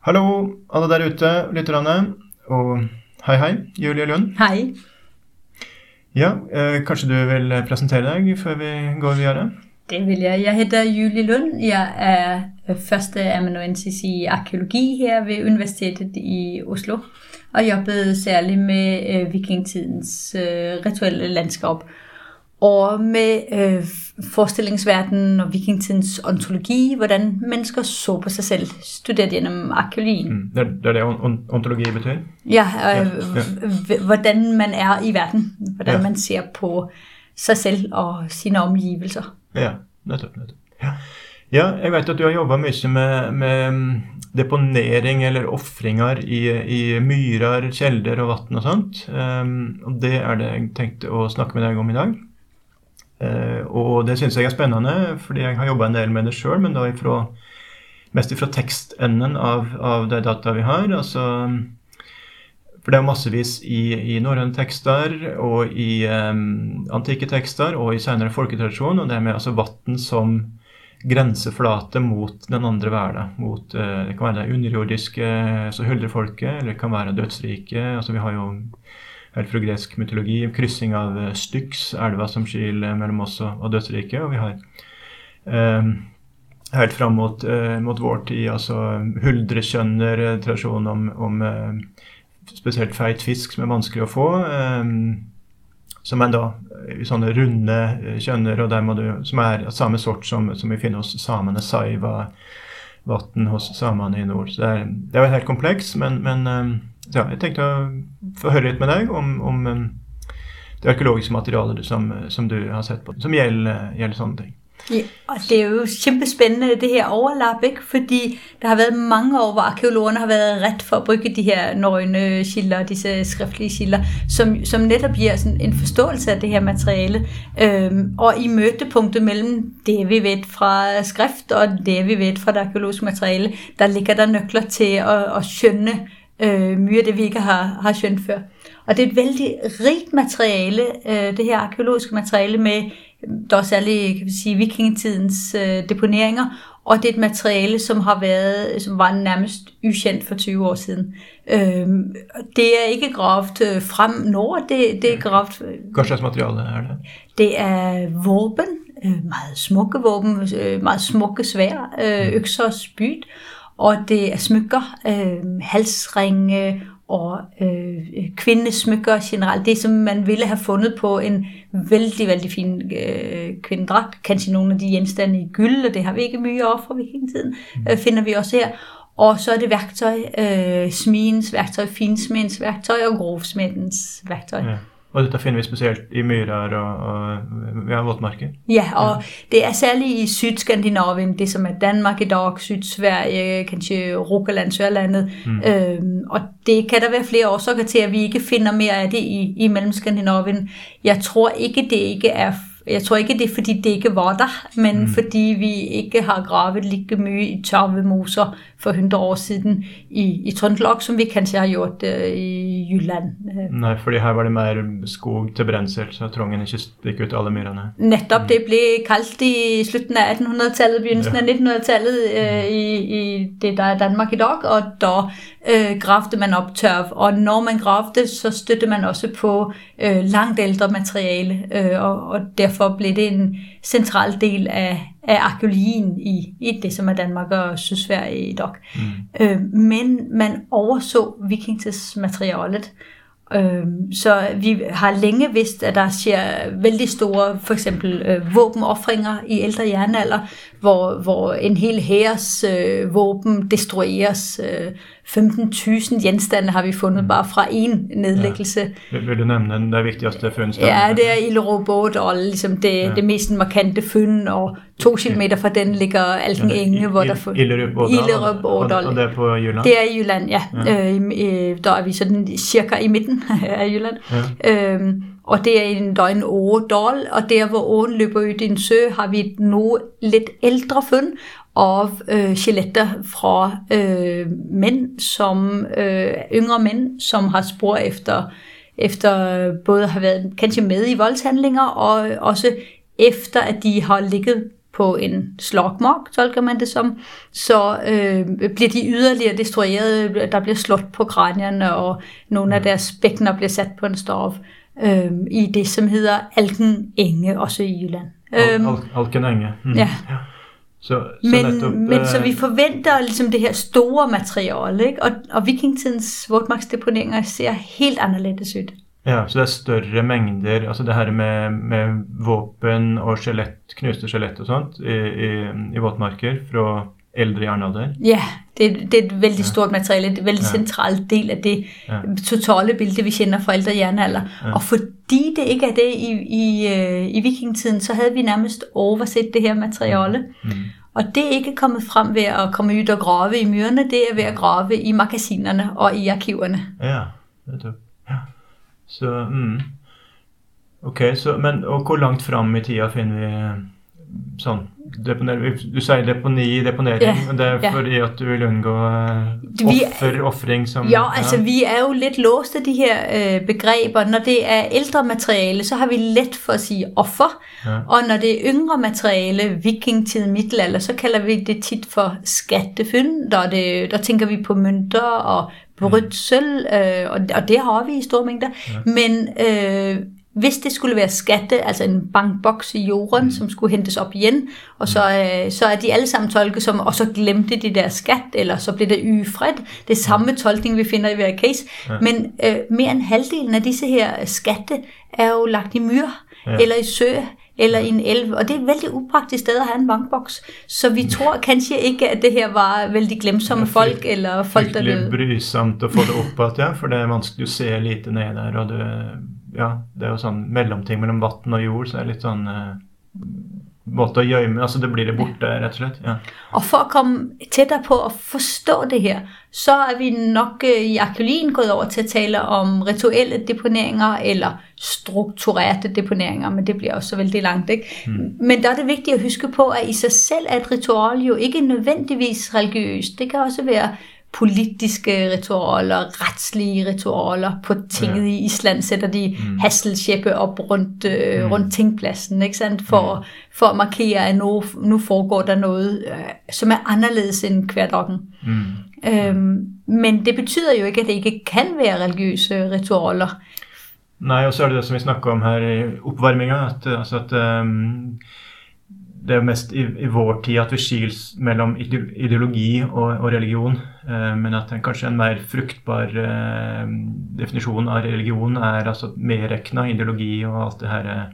Hallo, alle der ute, lytterne. Og hei, hei, Julie Lund. Hei. Ja, eh, kanskje du vil presentere deg før vi går videre? Det vil jeg. Jeg heter Julie Lund. Jeg er førsteamanuensis i arkeologi her ved Universitetet i Oslo. Og jobbet særlig med øh, vikingtidens øh, rituelle landskab. Og med øh, forestillingsverdenen og vikingtidens ontologi, hvordan mennesker så på sig selv, studeret gennem arkeologien. Mm. Det, er- det on ontologi betyr? Ja, øh, ja. hvordan man er i verden, hvordan Ja. man ser på sig selv og sine omgivelser. Ja, nettopp. nettopp. Ja. ja, jeg vet at du har jobba mye med, med mm, deponering eller ofringer i, i myrer, kjelder og vann og sånt. Um, og det er det jeg tenkte å snakke med deg om i dag. Eh, og det syns jeg er spennende, fordi jeg har jobba en del med det sjøl, men da ifra, mest fra tekstenden av, av de data vi har. altså for det er massevis i, i norrøne tekster og i um, antikke tekster og i senere folketradisjon, og det med altså vann som grenseflate mot den andre verden. Mot, uh, det kan være det underjordiske, altså huldrefolket, eller det kan være dødsriket. altså Vi har jo helt fra gresk mytologi kryssing av eh, Styx, elva som skiller mellom oss og, og dødsriket. Og vi har eh, helt fram mot, eh, mot vår tid, altså huldrekjønner, eh, tradisjon om, om eh, spesielt feit fisk som er vanskelig å få. eh, som er da i sånne runde eh, kjønner, og der må du, som er av samme sort som, som vi finner hos samene. Saiva, vann hos samene i nord. Så det er, det er jo helt kompleks, men, men ja, jeg tenkte å få høre litt med deg om, om um, det arkeologiske materialet som, eh, som du har sett på, som gjelder, gjelder sånne ting. Ja, og det er jo kæmpespændende det her overlap, ikke? fordi der har været mange år, hvor arkeologerne har været ret for at bruge de her nøgne kilder, disse skriftlige kilder, som, som netop giver sådan en forståelse af det her materiale. Øhm, og i mødepunktet mellem det, vi ved fra skrift og det, vi ved fra det arkeologiske materiale, der ligger der nøkler til at, at skønne øh, af det, vi ikke har, har skønt før. Og det er et vældig rigt materiale, øh, det her arkeologiske materiale med der er særlig kan vi sige, vikingetidens øh, deponeringer, og det er et materiale, som har været, som var nærmest ukendt for 20 år siden. Øhm, det er ikke gravet øh, frem nord, det, det er gravet, øh, Hva slags materiale er det? det er våben, øh, meget smukke våben, øh, meget smukke svær, øh, økser og spyd, og det er smykker, øh, halsringe og øh, kvindesmykker generelt. Det, som man ville have fundet på en vældig, vældig fin øh, kvindedragt. Kanskje nogle af de genstande i gyld, og det har vi ikke mye af fra vikingtiden, øh, finder vi også her. Og så er det værktøj, øh, smidens værktøj, finsmedens værktøj og grovsmedens værktøj. Ja. Og dette finner vi spesielt i myrer og, og ja, våtmarker. Ja, og det er særligt i Sydskandinavien, det som er Danmark i dag, Sydsverige, kanskje Rogaland, Sørlandet. Mm. Øhm, og det kan der være flere årsager til, at vi ikke finder mere af det i, i Mellemskandinavien. Jeg tror ikke, det ikke er jeg tror ikke, det er, fordi det ikke var der, men mm. fordi vi ikke har gravet lige mye i tørvemoser for 100 år siden i, i Trøndelag, som vi kanskje har gjort uh, i Jylland. Øh, Nei, fordi her var det mer skog til brensel, så Trongen ikke stikk ut alle myrene. Netop, det blev kaldt i slutningen af 1800-tallet, begyndelsen af 1900-tallet øh, i, i det, der er Danmark i dag, og der øh, gravede man op tørv. Og når man gravede, så støtte man også på øh, langt ældre materiale, øh, og, og derfor blev det en central del af, af arkeologien i, i det, som er Danmark og Sydsverige i dag. Mm. Øh, men man overså vikingtidsmaterialet, Øhm, så vi har længe vidst, at der sker vældig store, for eksempel øh, våbenoffringer i ældre jernalder, hvor, hvor en hel hæres øh, våben destrueres. Øh, 15.000 genstande har vi fundet bare fra en nedlæggelse. Vil, vil du nevne den det viktigste funnstedet? Ja, det er Illerød ligesom det, ja. det mest markante fund, og to kilometer fra den ligger Alken Enge, hvor der. Illerød Illerød og, og det er på Jylland? Det er i Jylland, ja. ja. Øh, der er vi sådan cirka i midten af Jylland. Ja. Øhm, og det er en, der er en åredal, og der hvor åen løber ud i en sø, har vi et noget lidt ældre fund af øh, skeletter fra øh, mænd, som øh, yngre mænd, som har spor efter, efter både har været kanskje med i voldshandlinger, og også efter at de har ligget på en slagmark, tolker man det som, så øh, bliver de yderligere destrueret, der bliver slået på kranierne, og nogle af deres bækkener bliver sat på en storv øh, i det, som hedder Alken Enge, også i Jylland. Al Al Alken Enge. Mm. Ja. ja. Så, men, netop, men så vi forventer ligesom det her store materiale, ikke? Og, og vikingtidens våtmarksdeponeringer ser helt anderledes ud. Ja, så det er større mængder, altså det her med, med våben og skelett, knuste skjelett og sånt i, i, i våtmarker fra ældre jernalder. Ja, det, det er et vældig stort materiale, det er en vældig ja. central del af det ja. totale billede, vi kender fra ældre jernalder. Ja. Og fordi det ikke er det i, i, øh, i vikingtiden, så havde vi nærmest overset det her materiale. Mm. Mm. Og det er ikke kommet frem ved at komme ud og grave i myrerne, det er ved at grave i magasinerne og i arkiverne. Ja, det er ja. Så, mm. Ok, så, men og hvor langt frem i tida finner vi sånn deponer, Du sier deponi, deponering, ja, men det er ja. fordi at du vil undgå uh, offer, offring som Ja, altså ja. vi er jo lidt låst af de her uh, begreber. Når det er ældre materiale, så har vi let for at sige offer. Ja. Og når det er yngre materiale, vikingtid, middelalder, så kalder vi det tit for skattefynd. Der, det, der tænker vi på mønter og brudt sølv, øh, og, og det har vi i store mængder. Ja. Men øh, hvis det skulle være skatte, altså en bankboks i jorden, mm. som skulle hentes op igen, og så, mm. øh, så er de alle sammen tolket som, og så glemte de der skat, eller så blev det yfred. Det er samme tolkning, vi finder i hver case. Ja. Men øh, mere end halvdelen af disse her skatte er jo lagt i myr, ja. eller i sø, eller i en elv, og det er et vældig upraktisk sted at have en bankboks. Så vi mm. tror kanskje ikke, at det her var vældig glemsomme ja, folk, eller folk, der. Det er brysomt at få det op, ja, for det er vanskeligt at se lite ned der, og det ja, det er jo sånn mellomting mellom vann og jord, så det er litt sånn eh, måte å gjemme Altså det blir det borte, rett og slett. Ja. Og for at komme tættere på at forstå det her, så er vi nok eh, i arkeologien gået over til at tale om rituelle deponeringer eller strukturerte deponeringer, men det bliver også vældig langt, ikke? Mm. Men der er det vigtigt at huske på, at i sig selv er et ritual jo ikke nødvendigvis religiøst. Det kan også være politiske ritualer, retslige ritualer. På tinget ja. i Island sætter de mm. hasselskæppe op rundt, øh, mm. rundt tingpladsen, ikke sandt? For, mm. for at markere, at nu, nu foregår der noget, øh, som er anderledes end hverdagen. Mm. Øhm, men det betyder jo ikke, at det ikke kan være religiøse ritualer. Nej, og så er det det, som vi snakker om her i oppvarminga, at, altså at um det er mest i, i vår tid at vi skils mellom ideologi og, og religion. Eh, men at en, kanskje en mer fruktbar definition definisjon av religion er altså medrekna ideologi og alt det her eh,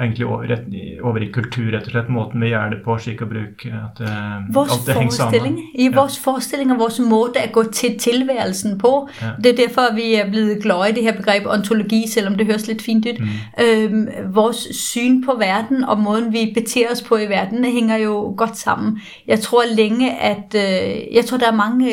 egentlig over i kultur, rett og slett. Måten vi gjør det på, slik å bruke at uh, vores alt det henger sammen. I vores ja. forestilling og vores måte at gå til tilværelsen på. Ja. Det er derfor, vi er blevet glade i det her begreb ontologi, selvom det høres lidt fint ud. Mm. Øhm, vores syn på verden og måden, vi beter os på i verden, hænger jo godt sammen. Jeg tror længe, at øh, jeg tror, der er mange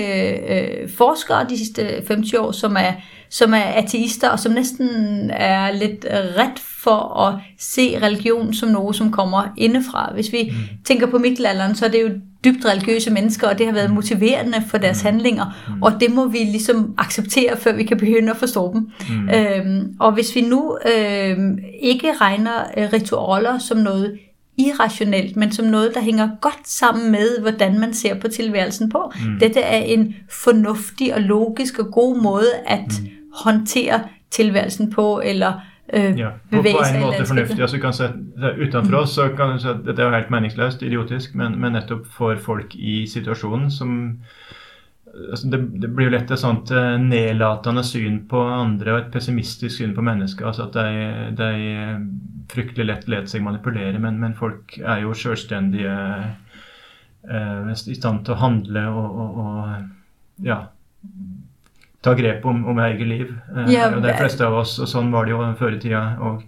øh, forskere de sidste 50 år, som er som er ateister, og som næsten er lidt ret for at se religion som noget, som kommer indefra. Hvis vi mm. tænker på middelalderen, så er det jo dybt religiøse mennesker, og det har været motiverende for deres mm. handlinger, mm. og det må vi ligesom acceptere, før vi kan begynde at forstå dem. Mm. Øhm, og hvis vi nu øhm, ikke regner øh, ritualer som noget irrationelt, men som noget, der hænger godt sammen med, hvordan man ser på tilværelsen på. Mm. Dette er en fornuftig og logisk og god måde at mm. Håndtere tilværelsen på, eller øh, ja, på, på en måte fornuftig. Altså, kan se, utenfor oss så kan du si at dette er helt meningsløst, idiotisk, men, men nettopp for folk i situasjonen som altså det, det, blir jo lett et sånt uh, nedlatende syn på andre og et pessimistisk syn på mennesker. altså at de, de fryktelig lett lar seg manipulere, men, men, folk er jo selvstendige uh, i stand til å handle og, og, og ja, ta grep om, om eget liv. Uh, ja, og de fleste av oss, og sånn var det jo før i tida òg.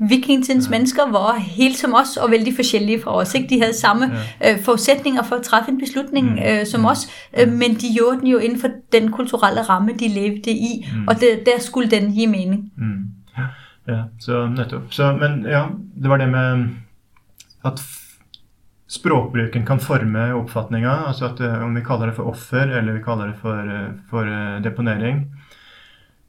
Vikingtidens ja. mennesker var helt som os og vældig forskellige fra os. Ikke? De havde samme ja. øh, forudsætninger for at træffe en beslutning mm. øh, som mm. os, øh, men de gjorde den jo inden for den kulturelle ramme, de levede i, mm. og det, der skulle den give mening. Mm. Ja, så nettopp. Så, men ja, det var det med at språkbruken kan forme oppfatninga. Altså at øh, om vi kaller det for offer, eller vi kaller det for, øh, for øh, deponering.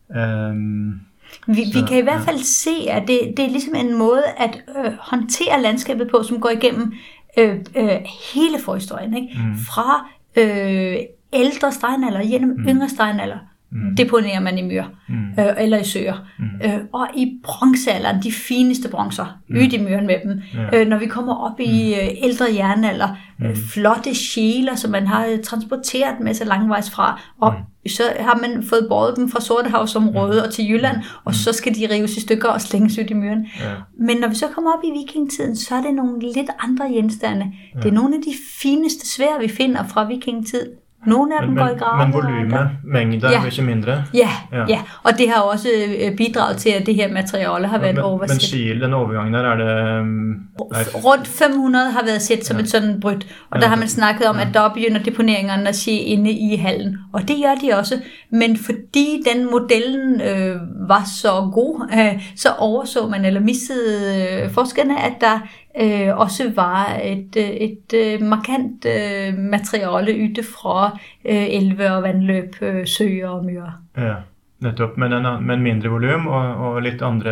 Um, Vi, Så, vi kan i hvert fald se, at det, det er ligesom en måde at øh, håndtere landskabet på, som går igennem øh, øh, hele forhistorien. Ikke? Mm. Fra øh, ældre steinalder gennem mm. yngre steinalder mm. deponerer man i myr Mm. øh, eller i søer. Mm. Øh, og i bronzealderen, de fineste bronzer, mm. ud i myren med dem. Ja. Øh, når vi kommer op i øh, ældre jernalder, Mm. øh, flotte sjæler, som man har øh, transporteret med sig langvejs fra, og Mm. så har man fået båret dem fra Sortehavsområdet og til Jylland, og så skal de rives i stykker og slænges ud i myren. Ja. Men når vi så kommer op i vikingetiden, så er det nogle lidt andre genstande. Det er nogle af de fineste svær, vi finder fra vikingetid. Nogle af dem Men, går i men, graven. men volumet, mængder, Ja. er ikke mindre. Ja, Ja. ja, og det har også øh, bidraget til, at det her materiale har været Men, men oversat. skil, den overgangen der, er det um, er, Rundt 500 har været set som Ja. et sådan brydt, og Ja, der har man snakket om, Ja. at der begynder deponeringerne at ske inde i hallen. Og det gør de også, men fordi den modellen øh, var så god, øh, så overså man eller missede øh, forskerne, at der øh, også var et, øh, et øh, markant øh, materiale ytte fra øh, elve og vandløb, øh, søer og myrer. ja, nettopp. Men, en, men mindre volum og, og litt andre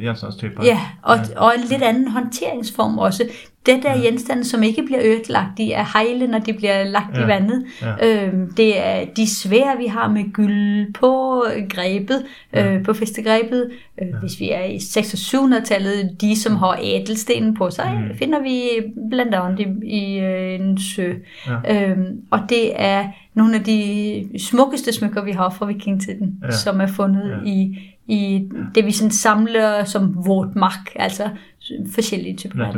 gjenstandstyper. Ja, og, og en lidt anden håndteringsform også. Det der genstande, som ikke bliver ødelagt, de er hejle, når de bliver lagt Ja, i vandet. ja. Øhm, det er de svære, vi har med gyld på grebet, øh, på festegrebet. Øh, Hvis vi er i 600- og 700-tallet, de som har ædelstenen på sig, Mm. finder vi blandt andet i, i øh, en sø. Ja. Øhm, og det er nogle af de smukkeste smykker, vi har fra vikingetiden, Ja. som er fundet Ja. i, i det, vi sådan samler som våtmark, altså forskellige typer vand.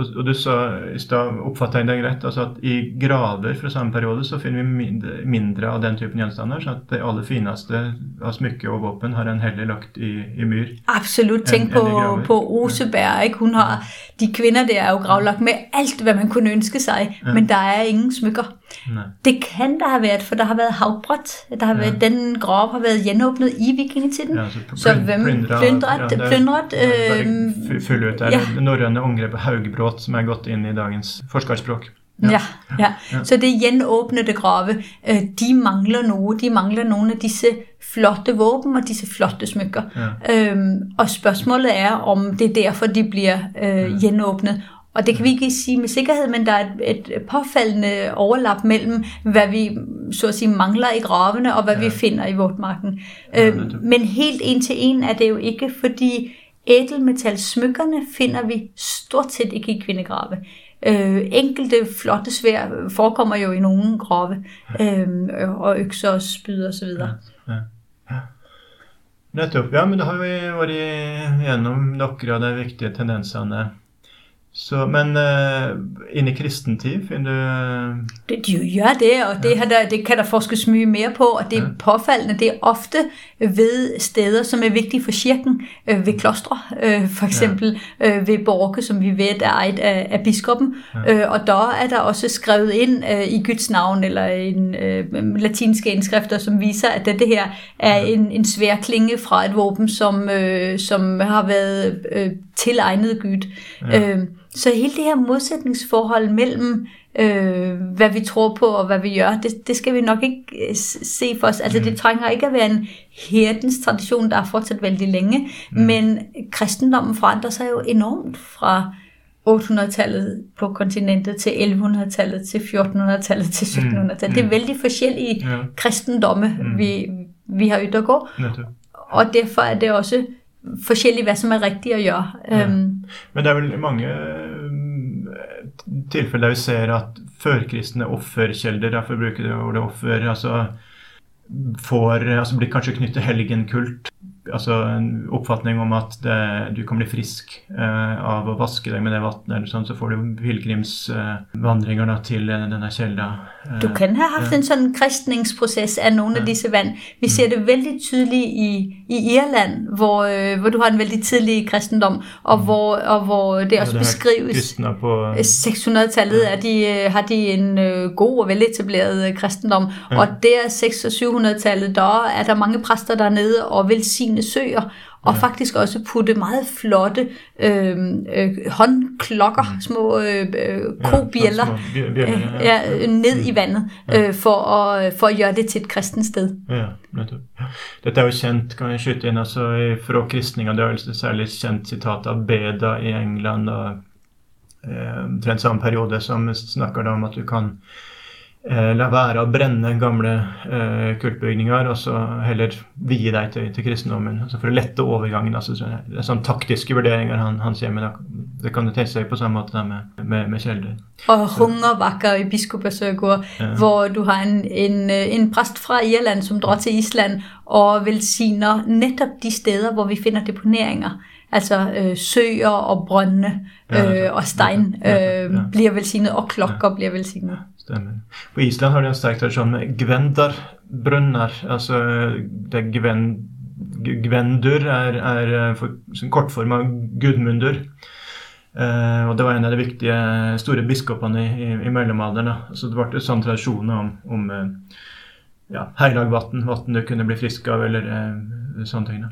Og, du sa i stad, oppfatta jeg deg rett, altså at i graver fra samme periode så finner vi mindre, mindre av den typen gjenstander, så at det aller fineste av smykke og våpen har en heller lagt i, i myr. Absolut. Tænk En- på, på Oseberg, ikke? Hun har, de kvinder der er jo gravlagt med alt, hvad man kunne ønske sig, Ja. men der er ingen smykker. Nei. Det kan der have været, for der har været havbrot. Der har Ja. været, den grav har været genåbnet i vikingetiden. Ja, Så plyn- hvem plyndret- plyndret, øh, full ut. Det er ja. norrøne angrepet haugbrot som er gått inn i dagens forskerspråk. Ja, ja. Ja. ja. Så det er genåbnede grave. Øh, De mangler noget. De mangler nogle af disse flotte våben og disse flotte smykker. Ja. Øhm, og spørgsmålet er, om det er derfor, de bliver øh, genåbnet. Og det kan vi ikke sige med sikkerhed, men der er et, et påfaldende overlap mellem, hvad vi så at sige mangler i gravene, og hvad ja. vi finder i vådmarken. Ja, netop. men helt en til en er det jo ikke, fordi ædelmetalsmykkerne finder vi stort set ikke i kvindegrave. Øh, enkelte flotte svær forekommer jo i nogle grave, øh, og økser og spyd og så videre. Ja. Ja. Nettopp. Ja, men da har vi vært gjennom noen av de viktige tendensene. Så, men uh, inn i kristentid finner du Det, de gør det, og det, har der, det kan der forskes mye mere på, og det er Ja. påfaldende. Det er ofte ved steder, som er vigtige for kirken, øh, ved klostre, øh, for eksempel øh, ved Borke, som vi ved er ejet af, af biskoppen, øh, og der er der også skrevet ind øh, i Guds navn, eller en øh, latinske indskrifter, som viser, at det her er en, en svær klinge fra et våben, som, øh, som har været øh, tilegnet Gud. Ja. Øh, så hele det her modsætningsforhold mellem, øh, hvad vi tror på og hvad vi gør, det, det skal vi nok ikke øh, se for os. Altså det trænger ikke at være en herdens tradition, der er fortsat vældig længe, mm. men kristendommen forandrer sig jo enormt fra 800-tallet på kontinentet til 1100-tallet til 1400-tallet til 1700-tallet. Mm. Det er vældig forskellige Ja. kristendomme, Mm. vi, vi har ydt at gå, Nettopp. og derfor er det også forskelligt, hvad som er rigtigt at gøre. Ja. Øhm, Men det er vel mange mm, tilfeller der vi ser at førkristne offerkjelder, derfor bruker det ordet offer, altså får, altså blir kanskje knyttet helgenkult. Altså en oppfatning om at det, du kan bli frisk eh, av å vaske deg med det vannet, eller sånn, så får du pilegrimsvandringer da til denne kjelda. Eh, Du kan have haft Ja. en sådan kristningsproces af nogle af Ja. disse vand. Vi ser det vældig tydeligt i, i Irland, hvor, øh, hvor du har en vældig tidlig kristendom, og, hvor, og hvor det også Mm. det beskrives. På 600-tallet er de, øh, har de en god og veletableret øh, kristendom, Ja. og der 600- og 700-tallet, der er der mange præster dernede og velsigne søer, og Ja. faktisk også putte meget flotte øh, øh, håndklokker, små øh, øh, kobjæller, Mm. ja, små øh, ja, øh, ned i vandet, Ja. øh, for, at, for at gøre det til et kristent sted. Ja. Ja. Dette er jo kjent, kan jeg skyte inn, altså fra kristninga. Det er vel særlig kjent sitat av Beda i England. og eh, Omtrent samme periode som snakker om at du kan eh, la være å brenne gamle eh, kultbygninger, og så heller vie deg til, til kristendommen. Altså for å lette overgangen. Altså, det er sånne taktiske vurderinger han, han sier, men det kan du tenke seg på samme måte med, med, med kjelder. Og hungervakker i biskopesøker, ja. hvor du har en, en, en præst fra Irland som drar til Island og velsigner nettopp de steder hvor vi finner deponeringer. Altså øh, søer og brønne øh, og stein øh, blir velsignet, og klokker blir velsignet. Stämmer. På Island har de en stark tradition med gvendarbrønner. Alltså det gven, gvendur är, är eh, for, kortform av Gudmundur. Uh, og det var en av de viktige store biskopene i, i, i mellomalderen. Så det ble sånn tradisjon om, om eh, ja, ja, vatten, vann du kunne bli frisk av, eller uh, sånne ting.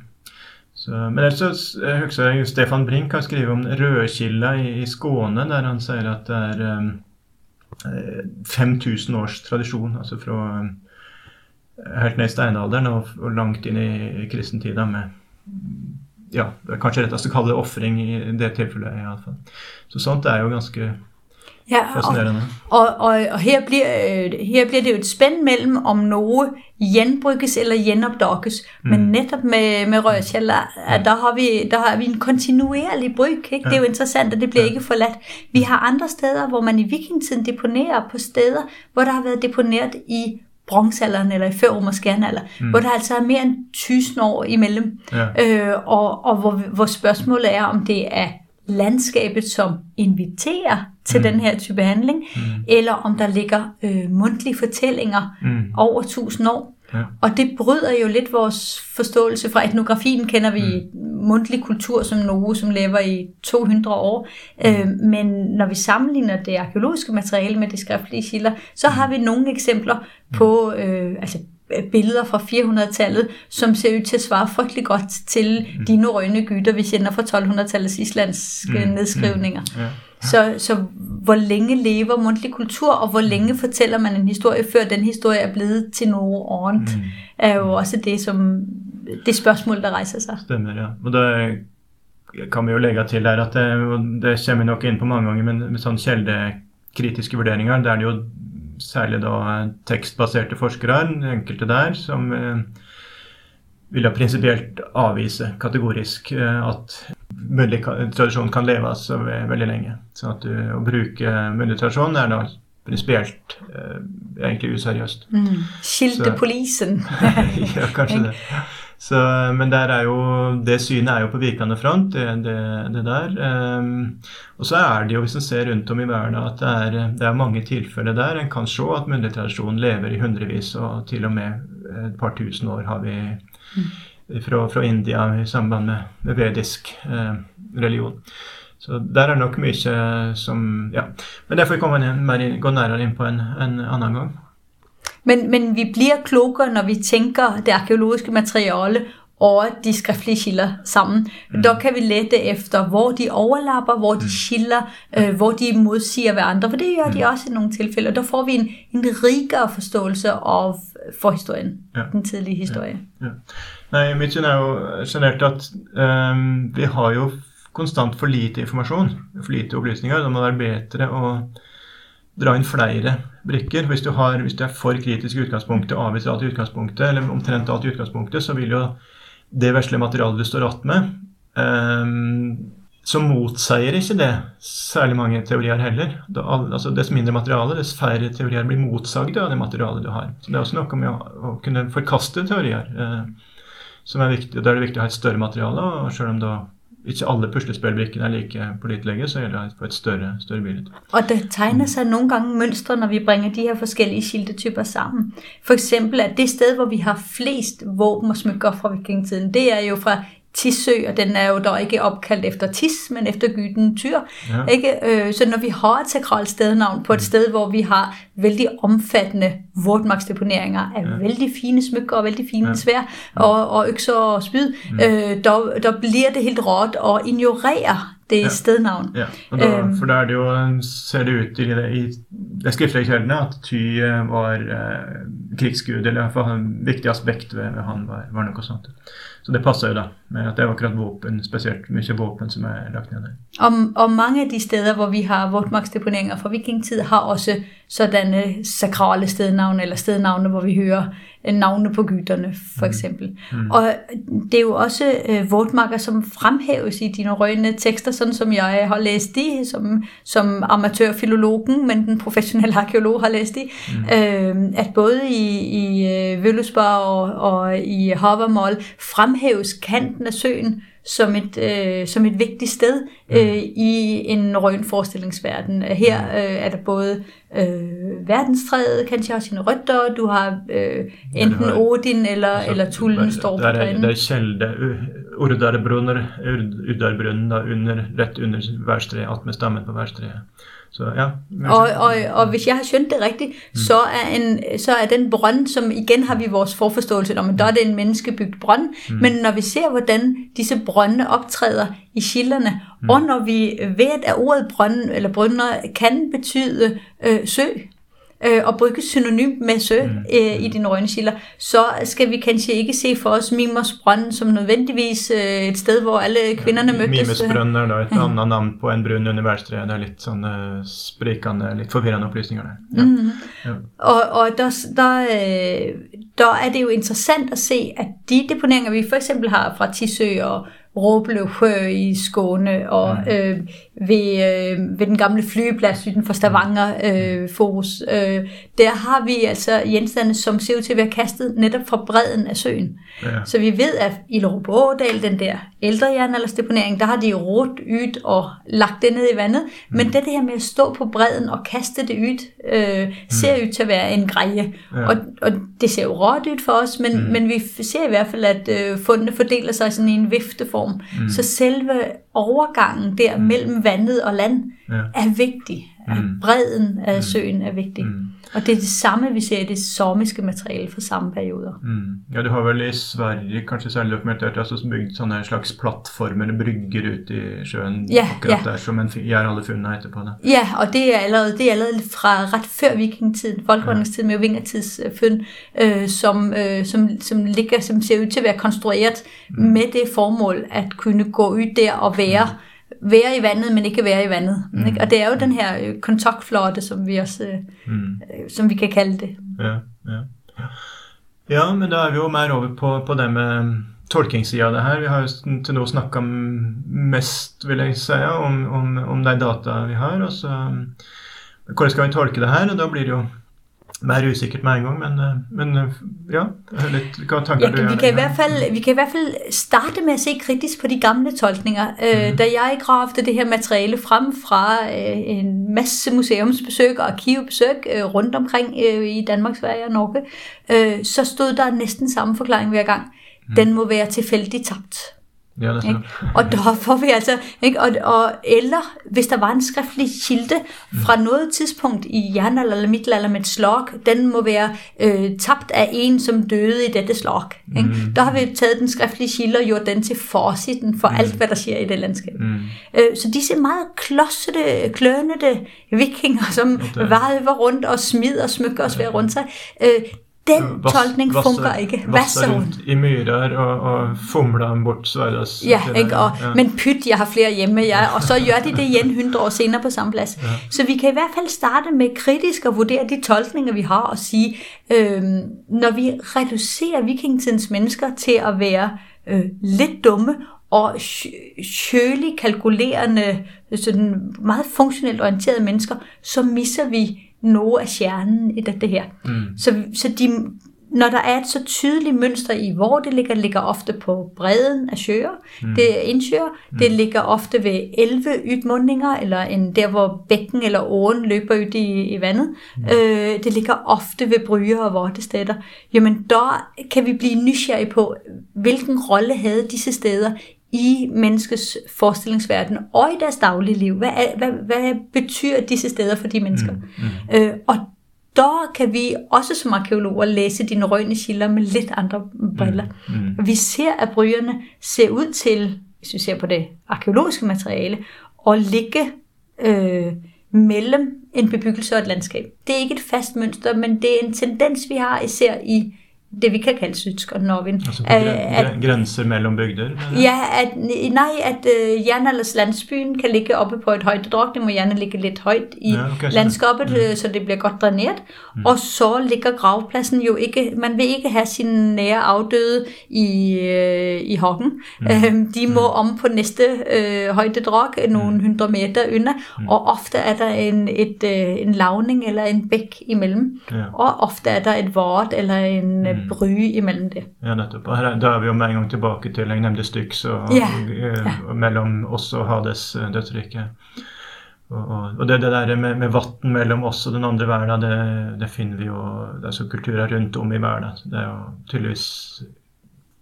Så, men ellers så jeg husker jeg Stefan Brink har skrevet om Rødkilda i, i Skåne, der han sier at det er um, 5000 års tradisjon. Altså fra eh, helt ned i steinalderen og, og langt inn i, kristentida med ja, det er kanskje rettest å kalle det ofring i det tilfellet. i alle fall. Så sånt er jo ganske ja, fascinerende. Og, og, og her, blir, her blir det jo et spenn mellom om noe gjenbrukes eller gjenoppdages. Mm. Men nettopp med, med rødkjeller, ja. der, har vi, der har vi en kontinuerlig bruk. Ikke? Det er jo interessant, og det blir ikke forlatt. Vi har andre steder hvor man i vikingtiden deponerer på steder hvor det har vært deponert i bronzealderen eller i førromersk jernalder, mm. hvor der altså er mer enn 1000 år imellom. Ja. Øh, og, og hvor, hvor, spørsmålet er om det er landskapet som inviterer til mm. den her type handling, mm. eller om der ligger øh, mundtlige fortellinger mm. over 1000 år. Ja. Og det bryder jo litt vores forståelse fra etnografien. Kender vi mm. mundtlig kultur som noe som lever i 200 år. Mm. Øh, men når vi sammenligner det arkeologiske materiale med de skriftlige kilder, så har vi noen eksempler på øh, altså billeder fra 400-tallet, som ser ut til å svare fryktelig godt til mm. de norrøne guder, vi kjenner fra 1200-tallets islandske mm. nedskrivninger. Mm. Ja. Så, så hvor lenge lever mundtlig kultur, og hvor lenge mm. forteller man en historie før den historie er blevet til noe annet, mm. er jo også det som det spørsmålet der reiser seg. Stemmer, ja. Og det kan vi jo legge til der at det, det kommer vi nok inn på mange ganger, men med sånn kjeldekritiske vurderinger, der det jo særlig da tekstbaserte forskere, enkelte der, som eh, vil da prinsipielt avvise kategorisk eh, at muntlig tradisjon kan leve altså veldig lenge. Så at du, å bruke muntlig tradisjon er da prinsipielt eh, egentlig useriøst. Mm. Skilte polisen. ja, kanskje det. Så, men er jo, det synet er jo på vikende front, det, det, det der. Um, og så er det jo, hvis en ser rundt om i verden, at det er, det er mange tilfeller der en kan se at muntlig tradisjon lever i hundrevis, og til og med et par tusen år har vi fra, fra India i samband med, med vedisk eh, religion. Så der er nok mye som Ja. Men det får vi komme inn, gå nærmere inn på en, en annen gang. Men, men vi blir klokere når vi tenker det arkeologiske materialet og de skriftlige kilder sammen. Mm. Da kan vi lette efter hvor de overlapper, hvor de mm. skiller, øh, hvor de motsier hverandre. For det gjør de mm. også i noen tilfeller. Da får vi en, en rikere forståelse av forhistorien. Ja. Den tidlige historie. Ja. Ja. Nei, Mitt syn er jo generelt at um, vi har jo konstant for lite informasjon, for lite opplysninger. Det må være bedre å dra inn flere brikker. Hvis du, har, hvis du er for kritisk i utgangspunktet avviser alt i utgangspunktet, eller omtrent alt i utgangspunktet, så vil jo det vesle materialet du står att med, um, så motsier ikke det særlig mange teorier heller. Da, altså, dess mindre materiale, dess færre teorier blir motsagd av det materialet du har. Så Det er også noe med å, å kunne forkaste teorier uh, som er viktig. Da er det viktig å ha et større materiale, og selv om da ikke alle puslespillbrikkene er like pålitelige, så gjelder det altså å få et større, større bilde. Og det tegner seg noen ganger mønstre når vi bringer de her forskjellige kildetyper sammen. For eksempel at det sted hvor vi har flest våpen og smykker fra vikingtiden, det er jo fra Tissø, og den er jo da ikke oppkalt efter Tiss, men efter guden Tyr. Ja. Ikke? Øh, så når vi har et sakralt stednavn på et mm. sted, hvor vi har veldig omfattende våtmarksdeponeringer af ja. veldig fine smykker og veldig fine ja. svær og, og økser og spyd, mm. øh, der, der bliver det helt råd at ignorere det ja. stednavn. Ja, og da, øhm. for da er det jo, ser det ut i, i de skriftlige kjeldene at Ty var eh, krigsgud, eller i hvert fall en viktig aspekt ved, ved han var, var noe sånt. Så det passer jo da, med at det er akkurat våpen, spesielt mye våpen som er lagt ned der. Og, og mange af de steder, hvor vi har vådmarksdeponeringer fra vikingtid, har også sådanne sakrale stednavne, eller stednavne, hvor vi hører navne på gytterne, for eksempel. Mm. Og det er jo også øh, vådmarker, som fremhæves i dine røgne tekster, sådan som jeg har læst de, som, som amatørfilologen, men den professionelle arkeolog har læst de, mm. øh, at både i, i øh, Vøllusborg og, og i Havermål fremhæves kanten af søen som et, øh, som et vigtigt sted øh, i en røgnforestillingsverden. Her øh, er der både øh, verdenstræet, kanskje har sine røtter, du har øh, enten har- Odin eller, Altså, eller Tullen står på der er, der er kjelde, u- Urdarbrunner, Ur- Urdarbrunnen da, under, rett under værstreet, attmed stammen på værstreet. Så ja. Og, og, og hvis jeg har skjønt det rigtigt, så, er en, så er den brønd, som igen har vi vores forforståelse om, at der er det en menneskebygget brønd, men når vi ser, hvordan disse brønde optræder i kilderne, og når vi ved, at ordet brønd eller brønder kan betyde øh, sø, øh, og bruges synonymt med sø øh, i dine røgnekilder, så skal vi kanskje ikke se for os Mimers brønd som nødvendigvis øh, et sted, hvor alle kvinderne mødtes. øh. Mimesbrønn er da et annet navn på en brunn under værstreet. Det er litt sånn eh, sprikende, litt forvirrende opplysninger der. Ja. Mm. Ja. Og, og der, der, øh, der er det jo interessant at se, at de deponeringer, vi for eksempel har fra Tisø og Råblev Sjø i Skåne og øh, ved, øh, ved den gamle flyveplads uden for Stavanger øh, Forus, øh, der har vi altså genstande, som ser ud til at være kastet netop fra bredden af søen. Ja. Så vi ved, at i Lorup Ådal, den der ældre jernaldersdeponering, der har de rot ydt og lagt det ned i vandet. Men det her med at stå på bredden og kaste det ydt, øh, ser ud til at være en greje. Ja. Og, og det ser jo råt ud for os, men, mm. men vi ser i hvert fald, at øh, fundene fordeler sig sådan i en vifteform. Mm. Så selve overgangen der mm. mellem vandet og land Ja. er vigtig. Mm. bredden af søen er vigtig. Mm. Og det er det samme, vi ser i det somiske materiale fra samme perioder. Mm. Ja, du har vel i Sverige kanskje særlig dokumentert altså bygd sånne slags plattformer, brygger ut i sjøen, Ja, akkurat ja. der, som en alle funnene etterpå. Da. Ja, og det er allerede, det er allerede fra ret før vikingetiden, folkevandringstiden med vingertids øh, øh, som, øh, som, som, ligger, som ser ud til at være konstrueret mm. med det formål at kunne gå ud der og være, være i vandet, men ikke være i vandet. Mm. Ikke? Og det er jo den her øh, kontaktflotte, som vi også, øh, Mm. øh, som vi kan kalde det. Ja, ja. ja, men da er vi jo mer over på, på det med tolkingssida av det her. Vi har jo til nå snakka mest, vil jeg si, om, om, om de data vi har. Og så Hvordan skal vi tolke det her? Og da blir det jo mer usikkert med en gang, men, eh, men eh, ja. Litt, hva tanker Ja, du vi, kan i hvert fald, vi kan i hvert fald starte med at se kritisk på de gamle tolkninger. Øh, Da jeg gravede det her materiale frem fra øh, en masse museumsbesøg og arkivbesøg øh, rundt omkring øh, i Danmark, Sverige og Norge, øh, så stod der næsten samme forklaring hver gang. Den må være tilfældigt tabt. Ja, det Ikke? Og der får vi altså, ikke? Og, og, eller hvis der var en skriftlig kilde fra noget tidspunkt i jernalder eller middelalder med et slag, den må være øh, tabt af en, som døde i dette slag. Ikke? Der har vi taget den skriftlige kilde og gjort den til forsiden for alt, hvad der sker i det landskab. Mm. Øh, så disse meget klodsede, klønete vikinger, som det- valver rundt og smider og smykker og svær rundt sig, øh, den Vass- tolkning vasser- fungerer ikke. Vasser rundt. i myrer og, og fumler bort Sverres Ja, det der, ikke? Og, ja. men pyt, jeg har flere hjemme, ja, og så gør de det igen 100 år senere på samme plads. Ja. Så vi kan i hvert fald starte med kritisk at vurdere de tolkninger, vi har, og sige, øh, når vi reducerer vikingetidens mennesker til at være øh, lidt dumme og sjølig kalkulerende, sådan meget funktionelt orienterede mennesker, så misser vi noget af stjernen i dette her. Mm. Så, så de, når der er et så tydeligt mønster i, hvor det ligger, ligger ofte på bredden af søer, mm. det er indsøer, mm. det ligger ofte ved 11 ydmundninger, eller en, der hvor bækken eller åen løber ud i, i vandet. Mm. Øh, det ligger ofte ved bryer og vortesteder. Jamen der kan vi blive nysgerrige på, hvilken rolle havde disse steder i menneskets forestillingsverden og i deres daglige liv. Hvad, er, hvad, hvad betyder disse steder for de mennesker? Mm. Mm. Øh, og der kan vi også som arkeologer læse dine røgne kilder med lidt andre briller. Mm. Mm. Vi ser, at brygerne ser ud til, hvis vi ser på det arkeologiske materiale, at ligge øh, mellem en bebyggelse og et landskab. Det er ikke et fast mønster, men det er en tendens, vi har især i det vi kan kalde Sydsk og Norvin. Altså på gren grenser mellom bygder? Ja, at, nej, at uh, Jernalders landsbyen kan ligge oppe på et højdedrag. Det må gerne ligge lidt højt i ja, okay, landskabet, mm. så det bliver godt dræneret. Mm. Og så ligger gravpladsen jo ikke, man vil ikke have sine nære afdøde i, uh, i hokken. Mm. Uh, de må mm. om på næste uh, højdedrag, nogle mm. hundre meter under, mm. og ofte er der en, et, uh, en lavning eller en bæk imellem. Ja. Og ofte er der et vort eller en mm. Bry imellem det. Ja, nettopp. Og da er vi jo med en gang tilbake til jeg nevnte Styx og, ja. og, og, mellom oss og Hades uh, dødsrike. Og, og, det, det der med, med vann mellom oss og den andre verden, det, det finner vi jo Det er så kulturer rundt om i verden. Det er jo tydeligvis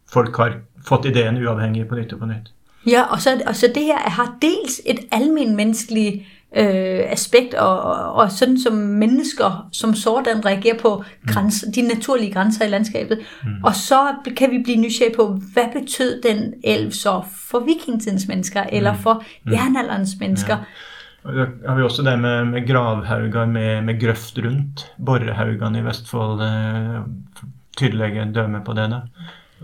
Folk har fått ideen uavhengig på nytt og på nytt. Ja, og så, og så det her har dels et almenmenneskelig øh, aspekt, og, og, og sådan som mennesker som sådan reagerer på græns, mm. de naturlige grænser i landskabet. Mm. Og så kan vi blive nysgerrige på, hvad betød den elv så for vikingtidens mennesker, mm. eller for mm. jernalderens mennesker. Ja. Og har vi også det med, med gravhauger med, med grøft rundt. Borrehaugene i Vestfold eh, tydelige dømme på det. da.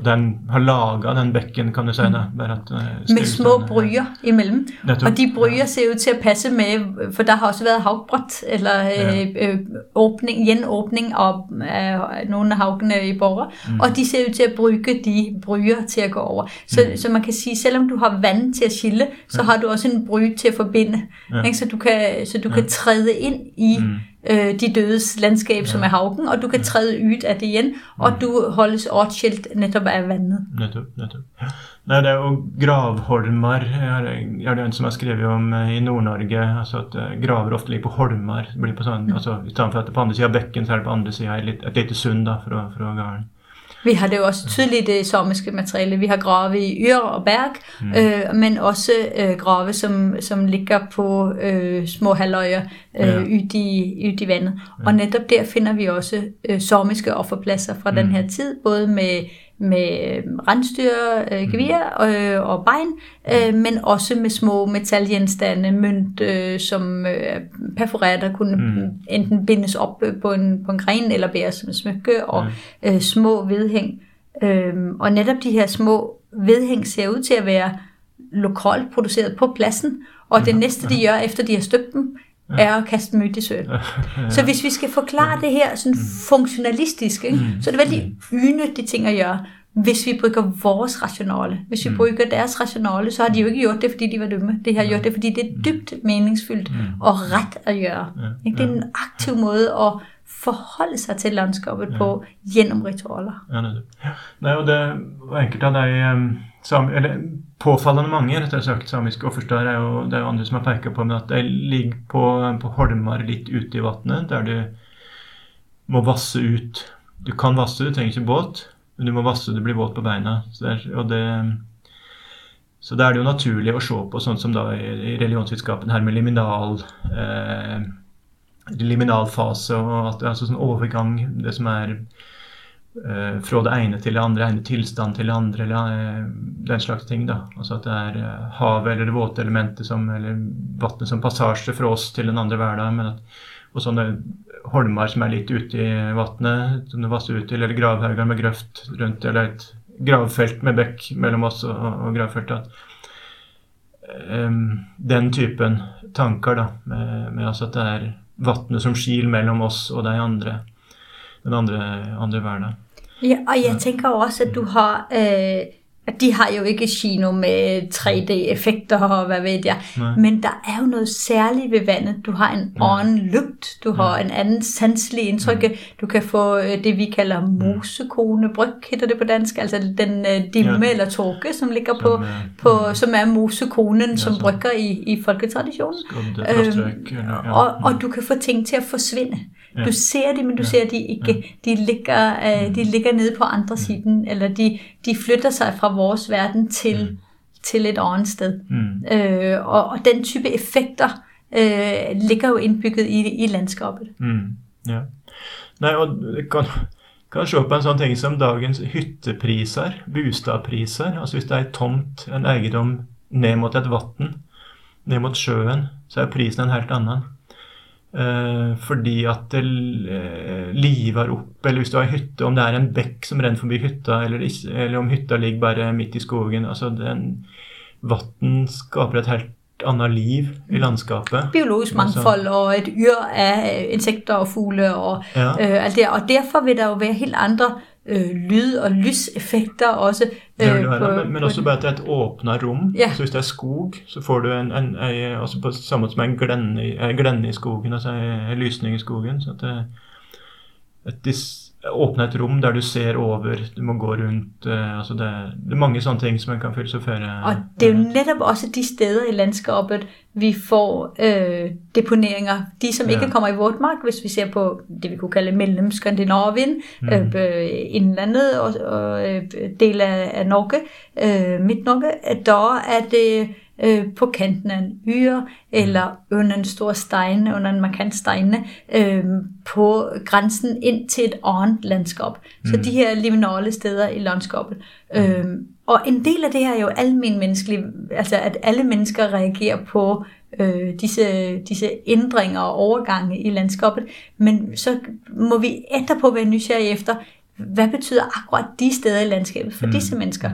Den har laga den bekken, kan du si. Da, bare at, uh, med små bryer imellom. Nettopp. Og de bryer ser ut til at passe med, for der har også været havbrott, eller ja. øh, åbning, gjenåbning af øh, nogle af havgene i Borre, mm. og de ser ud til at bruge de bryer til at gå over. Så, mm. så man kan sige, selvom du har vand til at skille, så ja. har du også en bry til at forbinde. Ja. Ikke? Så du kan, så du ja. kan træde ind i mm øh, de dødes landskab, ja. som er havken, og du kan træde ud af det igen, og mm. du holdes åtskilt netop af vandet. Netop, netop. Ja. Nei, det er jo gravholmer. Jeg har en som har skrevet om eh, i Nord-Norge. altså at eh, Graver ofte ligger på holmer. Det blir på sånn, mm. altså I stedet for at det er på andre sida av bekken, så er det på andre sida et lite sund da, fra, fra gården. Vi har det jo også tydeligt det samiske materiale. Vi har grave i Yr og Berg, mm. øh, men også øh, grave, som, som ligger på øh, små halvøjer øh, ja. ud, i, ud i vandet. Ja. Og netop der finder vi også øh, samiske offerpladser fra mm. den her tid, både med med øh, rensdyr, øh, gevir øh, og bein, øh, men også med små metalgenstande, mønt, øh, som øh, perforeret, der kunne mm. enten bindes op på en, på en gren eller bæres som smykke, og øh, små vedhæng. Øh, og netop de her små vedhæng ser ud til at være lokalt produceret på pladsen, og det næste, de gør, efter de har støbt dem, er at kaste mødt i søen. Så hvis vi skal forklare det her sådan mm. funktionalistisk, ikke, så er det vældig ynødige ting at gøre. Hvis vi bruger vores rationale, hvis vi mm. bruger deres rationale, så har de jo ikke gjort det, fordi de var dumme. Det har gjort det, fordi det er dybt meningsfyldt mm. og ret at gøre. Ikke? Det er en aktiv måde at forholde sig til landskabet på gennem ritualer. Ja, det. Nej, og det var enkelt av de sam, eller påfallende mange rett og slett samiske offersteder er jo, det er jo andre som har peka på, men at de ligger på, på holmer litt ute i vannet, der du må vasse ut. Du kan vasse, du trenger ikke båt, men du må vasse, du blir våt på beina. Så, der, og det, så da er det jo naturlig å se på sånn som da i religionsvitenskapen her med liminal eh, liminalfase og at det er altså sånn overgang, det som er Eh, fra det ene til det andre, ene tilstand til det andre, eller eh, den slags ting. da. Altså at det er eh, havet eller det våte elementet som, eller vannet som passasje fra oss til den andre hverdagen. men at og sånne holmer som er litt ute i vannet, som det vasser ut til, eller gravhauger med grøft rundt, eller et gravfelt med bekk mellom oss og, og gravfeltet. Um, den typen tanker, da, med, med altså at det er vannet som skil mellom oss og de andre, den andre, andre verden. Ja, og jeg tenker også at du har øh, de har jo ikke kino med 3D-effekter og hvad ved jeg. Nej. Men der er jo noget særligt ved vandet. Du har en ja. anden lugt, du har en anden sanselig indtryk. Ja. Du kan få øh, det, vi kalder mosekonebryg, hedder det på dansk. Altså den uh, dimme ja. eller torke, som ligger som på, er, på ja. som er mosekonen, ja, som brygger i, i folketraditionen. Øhm, ja. og, og du kan få ting til at forsvinde. Ja. Du ser det, men du ja. ser de ikke. Ja. De, ligger, uh, de ligger nede på andre siden, eller de, de flytter sig fra vores verden til, mm. til et andet sted. Mm. Øh, og, og den type effekter øh, ligger jo indbygget i, i landskabet. Mm. Ja. Nej, og kan, kan se på en sånn ting som dagens hyttepriser, bostadpriser. Altså hvis det er tomt, en eiendom ned mot et vann, ned mot sjøen, så er prisen en helt annen. Eh, fordi at det eh, liver opp, eller hvis du har hytte, om det er en bekk som renner forbi hytta, eller, eller om hytta ligger bare midt i skogen. altså den Vann skaper et helt annet liv i landskapet. biologisk mangfold og et yr af insekter og fugle og Ja. øh, alt det. Og derfor vil der jo være helt andre øh, lyd- og lyseffekter også. Det vil øh, det være, på- men, men også bare at det er et åpna rom. Ja. Altså Hvis det er skog, så får du en, en, en altså på samme måte som en glenne, glenne i skogen, altså en lysning i skogen. så at det, et, dis- Åpne et rom der du ser over, du må gå rundt eh, altså det, det er mange sånne ting som en kan filosofere Og det er jo netop også de steder i landskabet, vi får øh, deponeringer. De, som Ja. ikke kommer i vort mark, hvis vi ser på det, vi kunne kalde mellem Skandinavien, Mm. øh, indlandet og, og øh, del af, af Norge, øh, Midt-Norge, der er det øh, på kanten af en yr, eller under en stor stein, under en markant steine, øh, på grænsen ind til et andet landskab. Så Mm. de her liminale steder i landskabet. Øh, og en del af det her er jo almen menneskelig, altså at alle mennesker reagerer på øh, disse, disse ændringer og overgange i landskabet, men så må vi etterpå være nysgerrige efter, hvad betyder akkurat de steder i landskabet for Mm. disse mennesker?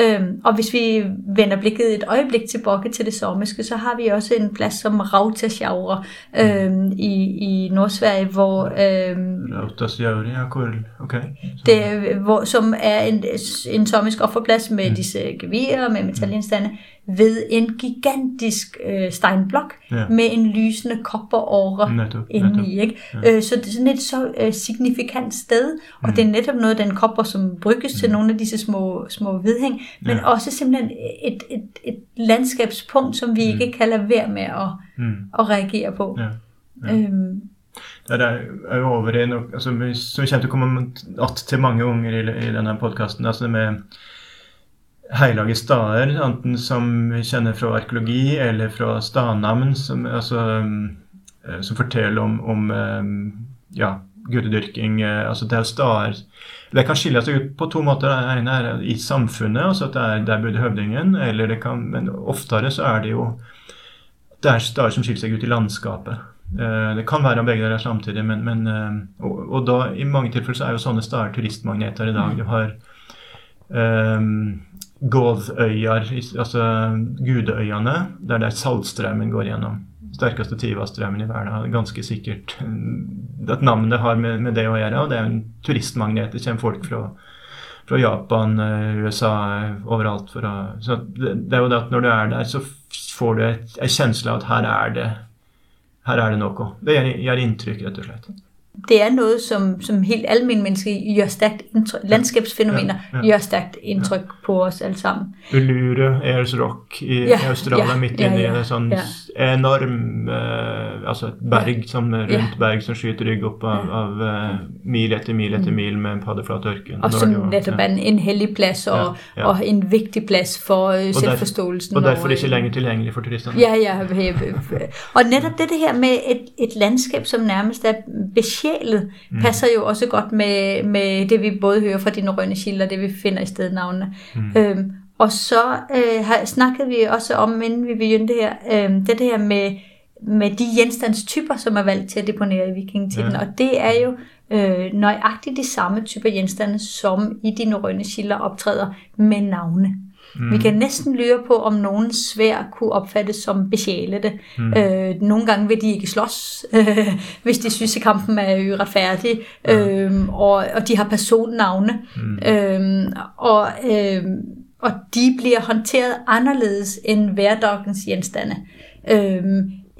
Øhm, og hvis vi vender blikket et øjeblik tilbage til det samiske, så har vi også en plads som Rautasjaure øhm, i, i Nordsverige, hvor, øhm, Rautas Jauri, ja, hvor Ok. Så- det, hvor, som er en, en samisk offerplads med mm. disse gevirer, med metalgenstande, ved en gigantisk øh, steinblok Ja. med en lysende kopperåre Netop, inde netop. i. Ikke? Ja. Øh, så det er sådan et så øh, signifikant sted, og Mm. det er netop noget af den kopper, som brygges til nogle af disse små, små vedhæng, men Ja. også simpelthen et, et, et landskabspunkt, som vi ikke kan lade være med at, Mm. at reagere på. Ja. Ja. Øhm, Det er er i nok, altså, vi, som vi kommer til å komme att til mange ganger i, i denne podkasten. Altså det med hellige steder, enten som vi kjenner fra arkeologi eller fra stadnavn, som, altså, eh, som forteller om, om eh, ja, gudedyrking. Eh, altså Det er steder Det kan skille seg ut på to måter. Det ene er i samfunnet, altså at det er der bodde høvdingen, eller det kan, men oftere så er det jo det er steder som skiller seg ut i landskapet. Det kan være begge deler samtidig, men, men og, og da i mange tilfeller så er jo sånne steder turistmagneter i dag. Du har um, Gothøyar, altså Gudeøyene, der der Saltstraumen går gjennom. Sterkeste Tivastraumen i verden. Ganske sikkert mm, at navnet har med, med det å gjøre. Og det er en turistmagnet. Det kommer folk fra, fra Japan, eh, USA, eh, overalt. For å, så det, det er jo det at når du er der, så får du et, en kjensle av at her er det her er det noe. Det gjør, gjør inntrykk, rett og slett det er noget, som, som helt almindelige mennesker gør stærkt indtryk, landskabsfænomener Ja, ja. gør stærkt indtryk på os alle sammen. Ayers Rock i, Ja, i Australia, ja, midt ja, inni ja, det sånn ja. enorm eh, Altså et berg som rundt Ja. berg som skyter rygg opp av, Ja. av eh, mil etter mil etter mil med en paddeflat ørken. Og som netop ja. er en, en hellig plads og, Ja, ja. og en vigtig plads for øh, der- selvforståelsen. Og derfor øh, ikke lenger tilgjengelig for turistene. Ja, ja. Og netop det, her med et, et landskap, som nærmest er besjælet, Mm. passer jo også godt med, med det, vi både hører fra de norrøne kilder, det vi finder i stednavnene. Mm. Øhm, og så øh, har, snakkede vi også om, inden vi begyndte her, øh, det her med, med de genstandstyper, som er valgt til at deponere i vikingetiden. Ja. Og det er jo øh, nøjagtigt de samme typer genstande, som i de norrøne kilder optræder med navne. Mm. Vi kan næsten lyre på, om nogen svær kunne opfattes som besjælede. Mm. Øh, nogle gange vil de ikke slås, øh, hvis de synes, at kampen er uretfærdig, øh, og, og de har personnavne. Mm. Øh, og, øh, og de bliver håndteret anderledes end hverdagens genstande. Øh,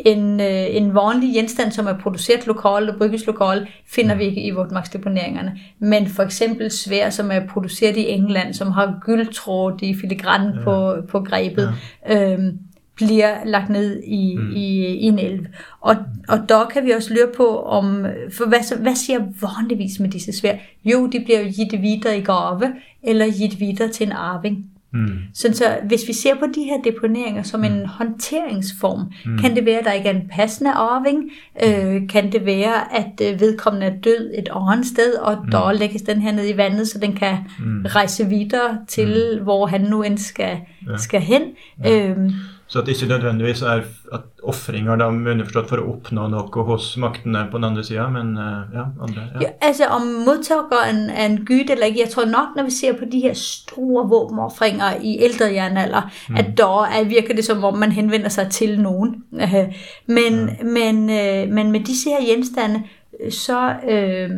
en, øh, en vanlig genstand, som er produceret lokalt og brygges lokalt, finder vi ikke i vådmagtsdeponeringerne. Men for eksempel svær, som er produceret i England, som har gyldtråd i filigran ja. på, på grebet, ja. øhm, bliver lagt ned i, mm. i, i en elv. Og, og der kan vi også lure på, om, for hvad, så- hvad siger vanligvis med disse svær? Jo, de bliver jo givet videre i gave, eller givet videre til en arving. Mm. Sådan så hvis vi ser på de her deponeringer som en håndteringsform, mm. kan det være, at der ikke er en passende arving? Øh, kan det være, at øh, vedkommende er død et andet sted, og mm. der lægges den her ned i vandet, så den kan mm. rejse videre til, mm. hvor han nu end skal, ja. skal hen? Ja. Øhm, Så at det ikke nødvendigvis er at ofringer da underforstått for å oppnå noe hos maktene på den andre sida, men uh, ja, andre. Ja. Ja, altså om modtageren er en gud eller ikke, jeg tror nok, når vi ser på de her store våbenoffringer i ældre jernalder, mm. at der er, virker det som om man henvender sig til nogen. Men, ja. men, øh, men med disse her genstande, så øh,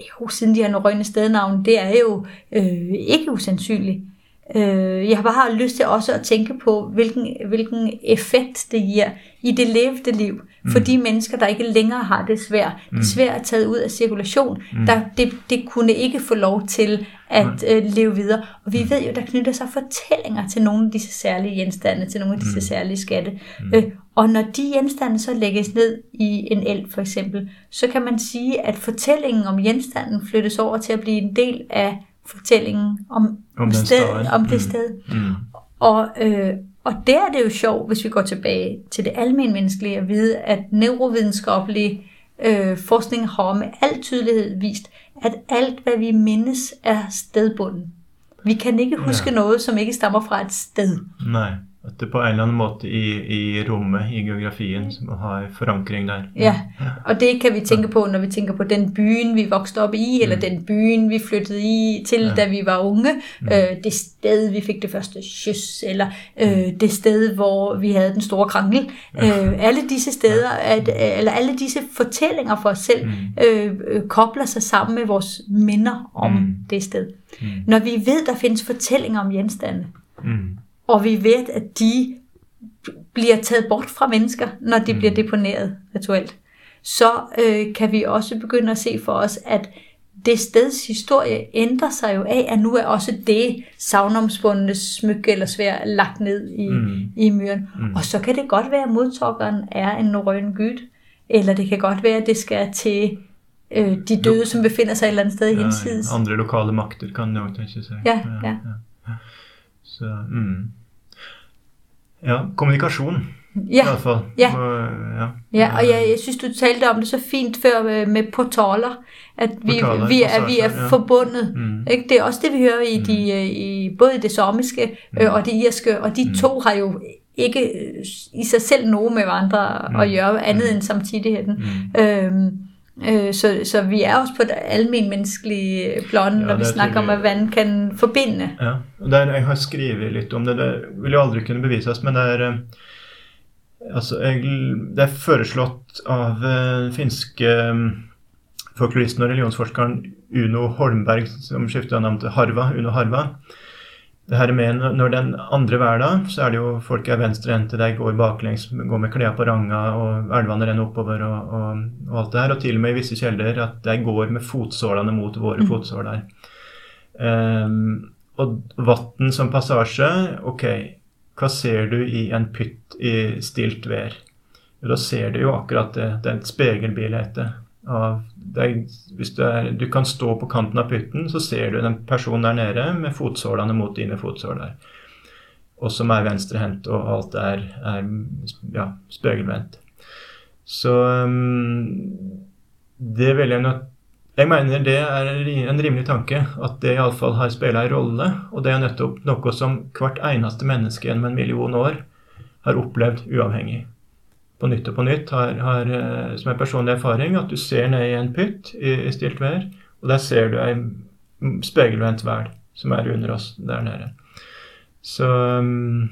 jo, siden de har norrøne stednavn, det er jo øh, ikke usandsynligt. Øh, jeg har bare lyst til også at tænke på, hvilken, hvilken effekt det giver i det levede liv, mm. for de mennesker, der ikke længere har det svært. Mm. Det er svært at tage ud af cirkulation. Mm. Der, det, det kunne ikke få lov til at mm. øh, leve videre. Og vi ved jo, der knytter sig fortællinger til nogle af disse særlige genstande, til nogle af disse mm. særlige skatte. Mm. Øh, og når de genstande så lægges ned i en el for eksempel, så kan man sige, at fortællingen om genstanden flyttes over til at blive en del af fortællingen om, Om sted, om det Mm. sted. Mm. Og, øh, og der er det jo sjovt, hvis vi går tilbage til det almenmenneskelige, at vide, at neurovidenskabelig øh, forskning har med al tydelighed vist, at alt, hvad vi mindes, er stedbunden. Vi kan ikke huske Ja. noget, som ikke stammer fra et sted. Nei. At det på en eller annen måte i, i rommet, i geografien, som har forankring der. Ja, og det kan vi tænke på, når vi tænker på den byen, vi voksede op i, eller Mm. den byen, vi flyttede i til, Ja. da vi var unge. Øh, det sted, vi fik det første kys, eller øh, det sted, hvor vi havde den store krangel. Øh, alle disse steder, at, eller alle disse fortællinger for os selv, Mm. øh, øh, kobler sig sammen med vores minder om Mm. det sted. Mm. Når vi ved, der findes fortællinger om genstande, Mm. Og vi ved, at de bliver taget bort fra mennesker, når de mm. bliver deponeret rituelt, så øh, kan vi også begynde at se for os, at det steds historie ændrer sig jo af, at nu er også det savnomspundne smykke eller svær lagt ned i, Mm. i myren. Mm. Og så kan det godt være, at modtageren er en norrøn gud, eller det kan godt være, at det skal til øh, de døde, som befinder sig et eller andet sted i Ja, hinsides. andre lokale makter kan det også tenke seg. Ja, ja. ja. Så, mm. Ja, kommunikasjon i Ja, hvert fall. Ja. Og, ja. Ja, og jeg, jeg synes, du talte om det så fint før med, med portaler, at vi, Portaler, vi, er, vi er ja. forbundet. Mm. Ikke? Det er også det, vi hører i, de, øh, i både i det samiske øh, og det irske, og de Mm. to har jo ikke øh, i sig selv noget med hverandre Mm. at gøre, andet Mm. end samtidigheden. Mm. Øhm, øh, så, så vi er også på det almenmenneskelige plan, Ja, når vi er snakker om, vand kan forbinde. Ja, og der, jeg har skrevet litt om det. Det vil jo aldri kunne bevises, men det er eh, Altså, jeg, det er foreslått av eh, finske folkloristen og religionsforskeren Uno Holmberg, som skifta navn til Harva. Uno Harva. Det her med når- den andre verden, så er det jo folk er venstrehendte, de går baklengs, går med klær på ranga, og elvene renner oppover og, og, og alt det her. Og til og med i visse kilder at de går med fotsålene mot våre Mm. fotsåler. Um, og vann som passasje, ok, hva ser du i en pytt i stilt vær? Da ser du jo akkurat det. Det er et speilbilde av er, Hvis du, er, du kan stå på kanten av pytten, så ser du en person der nede med fotsålene mot dine fotsåler. Og som er venstrehendt, og alt er, er ja, speilvendt. Så um, det vil jeg nok jeg mener det er en rimelig tanke, at det iallfall har spilt en rolle. Og det er nettopp noe som hvert eneste menneske gjennom en million år har opplevd uavhengig. På nytt og på nytt har, har eh, som en personlig erfaring at du ser ned i en pytt i, i stilt vær, og der ser du en speilvendt vel som er under oss der nede. Så um,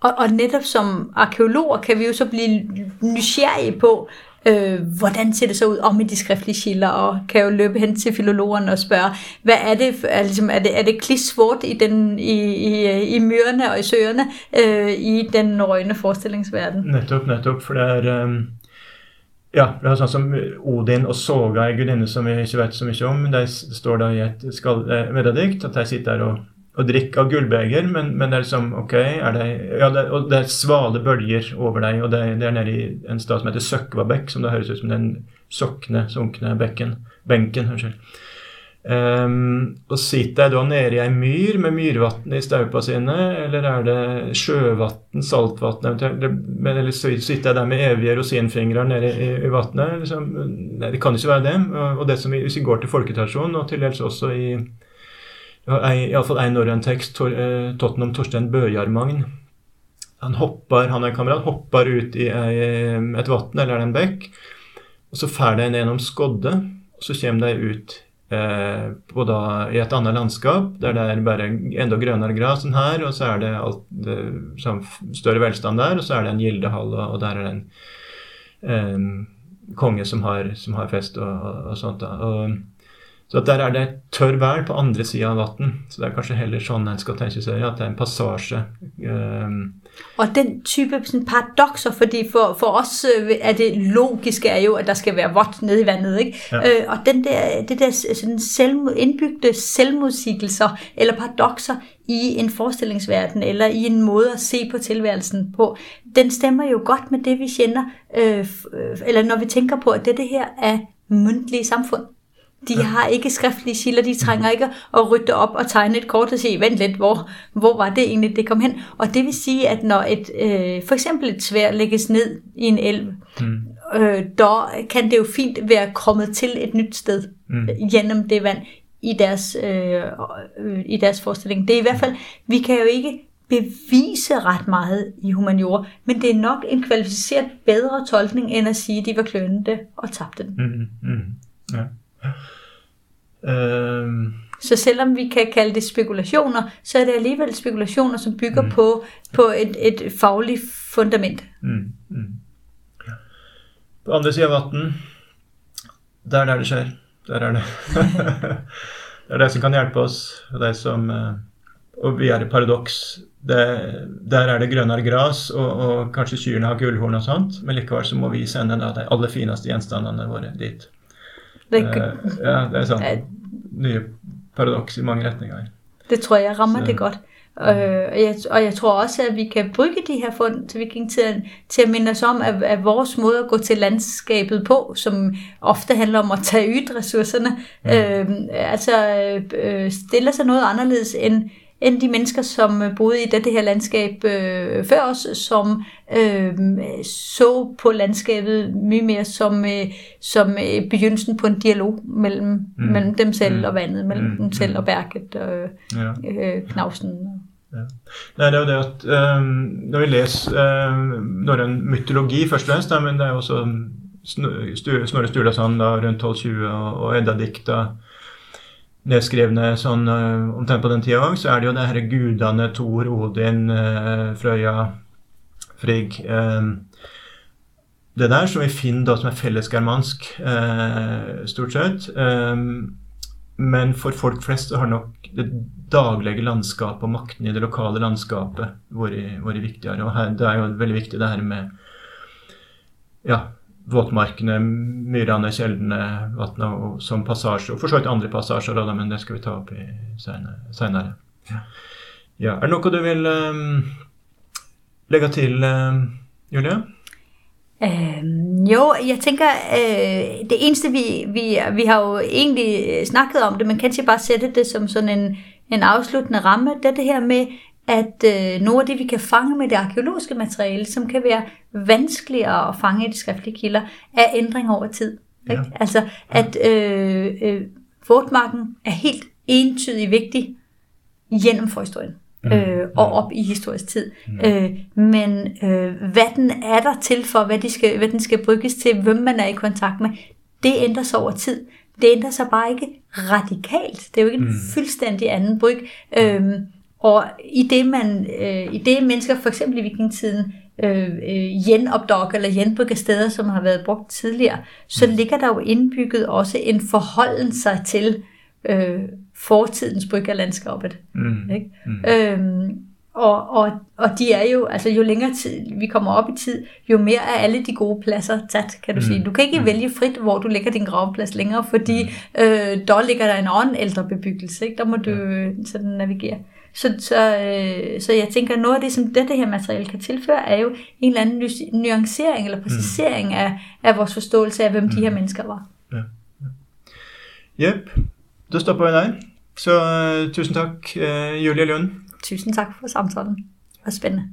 Og, og netop som arkeologer kan vi jo så blive nysgerrige på, øh, hvordan ser det så ud om i de skriftlige kilder, og kan jo løbe hen til filologerne og spørge, hvad er det, er, ligesom, er det, er det klissvort i, den, i, i, øh, i myrerne og i søerne øh, i den røgne forestillingsverden? Netop, netop, For det er um, Ja, det er sånn som Odin og Soga, ei gudinne som vi ikke vet så mye om. De står da i et skal, eh, vedadikt at de sitter der og, og drikker av gullbeger, men, men det er liksom OK er det, ja, det, Og det er svale bølger over deg, og det, det er nede i en stad som heter Søkvabekk, som det høres ut som den sokne, sunkne bekken. Benken, unnskyld. Um, og sitter jeg da nede i ei myr med myrvann i staupa sine, eller er det sjøvann, saltvann eventuelt? Men, eller så sitter jeg der med evige rosinfingre nede i, i vannet? Liksom? Nei, det kan ikke være det. Og, og det som vi, hvis vi går til folketradisjonen, og til dels også i Iallfall én norrøn tekst, eh, Tottenham Torstein Bøjarmagn, han hoppar, han og en kamerat hoppar ut i eh, et vann eller en bekk. Og så fer de gjennom skodde, og så kommer de ut eh, på da, i et annet landskap der det er bare enda grønnere gress enn her, og så er det, alt, det sånn større velstand der, og så er det en gildehall, og, og der er det en eh, konge som har, som har fest og, og, og sånt. da. Og, så der er det tørr vær på andre sida av vann. Så det er kanskje heller sånn en skal tenke seg at det er en passasje. Um, Og den type sådan, paradoxer, fordi for, for os øh, er det logiske er jo, at der skal være vådt nede i vandet, ikke? Ja. Øh, og den der, det der sådan selv, indbygte selvmodsigelser eller paradoxer i en forestillingsverden eller i en måde at se på tilværelsen på, den stemmer jo godt med det, vi kender, øh, øh, eller når vi tænker på, at det, det her er mundtlige samfund. De ja. har ikke skriftlige kilder, de trænger ikke at rydde op og tegne et kort og sige, vent lidt, hvor, hvor var det egentlig, det kom hen? Og det vil sige, at når et, øh, for eksempel et svær lægges ned i en elv, mm, øh, der kan det jo fint være kommet til et nyt sted mm, gennem det vand i deres, øh, øh, i deres forestilling. Det er i hvert fald, vi kan jo ikke bevise ret meget i humaniora, men det er nok en kvalificeret bedre tolkning, end at sige, at de var klønende og tabte den. mm, mm, ja. Um, Så selvom vi kan kalde det spekulationer, så er det alligevel spekulationer, som bygger Mm. på, på et, et fagligt fundament. mm, mm. Ja. På andre vann, der er der det skjer. Der er det. det er det som kan hjelpe oss. og Det som, eh, og vi er i paradoks. Det, der er det grønnere gras, og, og kanskje kyrne har gullhorn og sånt, men likevel så må vi sende da de aller fineste gjenstandene våre dit. Det, Eh, ja, det er sånn Ja. nye paradoks i mange retninger. det tror jeg rammer Så- det godt. Øh, og, jeg, og jeg tror også, at vi kan bruge de her fund til vikingtiden til at minde os om, at, at vores måde at gå til landskabet på, som ofte handler om at tage ytressourcerne, øh, altså øh, stiller sig noget anderledes end, end de mennesker, som øh, boede i dette her landskab øh, før os, som øh, så på landskabet mye mere som, øh, som øh, begyndelsen på en dialog mellem, Mm. mellem dem selv Mm. og vandet, mellem Mm. dem selv Mm. og værket og Ja. øh, knavsen. Nei, det er jo det at um, Når vi leser um, norrøn mytologi først og fremst, men det er jo også Snorre Sturlason rundt 1220 og, og Edda-dikt da, nedskrevne sånn uh, omtrent på den tida òg, så er det jo det her gudene Thor, Odin, uh, Frøya, Frigg um, Det der som vi finner da som er fellesgermansk, uh, stort sett. Men for folk flest så har nok det daglige landskapet og makten i det lokale landskapet vært viktigere. Og her, det er jo veldig viktig det her med ja, våtmarkene, myrene, kjeldene, vannet som passasje. Og for så vidt andre passasjer, da, men det skal vi ta opp i seinere. Ja. ja. Er det noe du vil um, legge til, um, Julie? Øhm, jo, jeg tænker, øh, det eneste vi, vi, vi har jo egentlig snakket om det, men kan ikke bare sætte det som sådan en, en afsluttende ramme, det er det her med, at øh, noget af det, vi kan fange med det arkeologiske materiale, som kan være vanskeligere at fange i de skriftlige kilder, er ændring over tid. Ikke? Ja. Altså, at øh, øh, vådmarken er helt entydigt vigtig gennem forhistorien øh, og op i historisk tid. Mm. Øh, men øh, hvad den er der til for, hvad, de skal, hvad den skal bruges til, hvem man er i kontakt med, det ændrer sig over tid. Det ændrer sig bare ikke radikalt. Det er jo ikke en Mm. fuldstændig anden bryg. Øhm, og i det, man, øh, i det mennesker, for eksempel i vikingtiden, øh, øh, genopdog eller genbrygger steder, som har været brugt tidligere, så ligger der jo indbygget også en forholden sig til øh, fortidens bryggerlandskabet. Mm. Ikke? Mm. Øhm, og, og, og de er jo, altså jo længere tid vi kommer op i tid, jo mere er alle de gode pladser taget, kan du Mm. sige. Du kan ikke Mm. vælge frit, hvor du lægger din gravplads længere, fordi øh, der ligger der en anden ældre bebyggelse, ikke? der må du øh, sådan navigere. Så, så, øh, så jeg tænker, noget af det, som dette her materiale kan tilføre, er jo en eller anden nu- nuancering eller præcisering af, af vores forståelse af, hvem de her mennesker var. Jepp. Da stopper vi der. Så eh, tusen takk, eh, Julie Lund. Tusind tak for samtalen. Det var spændende.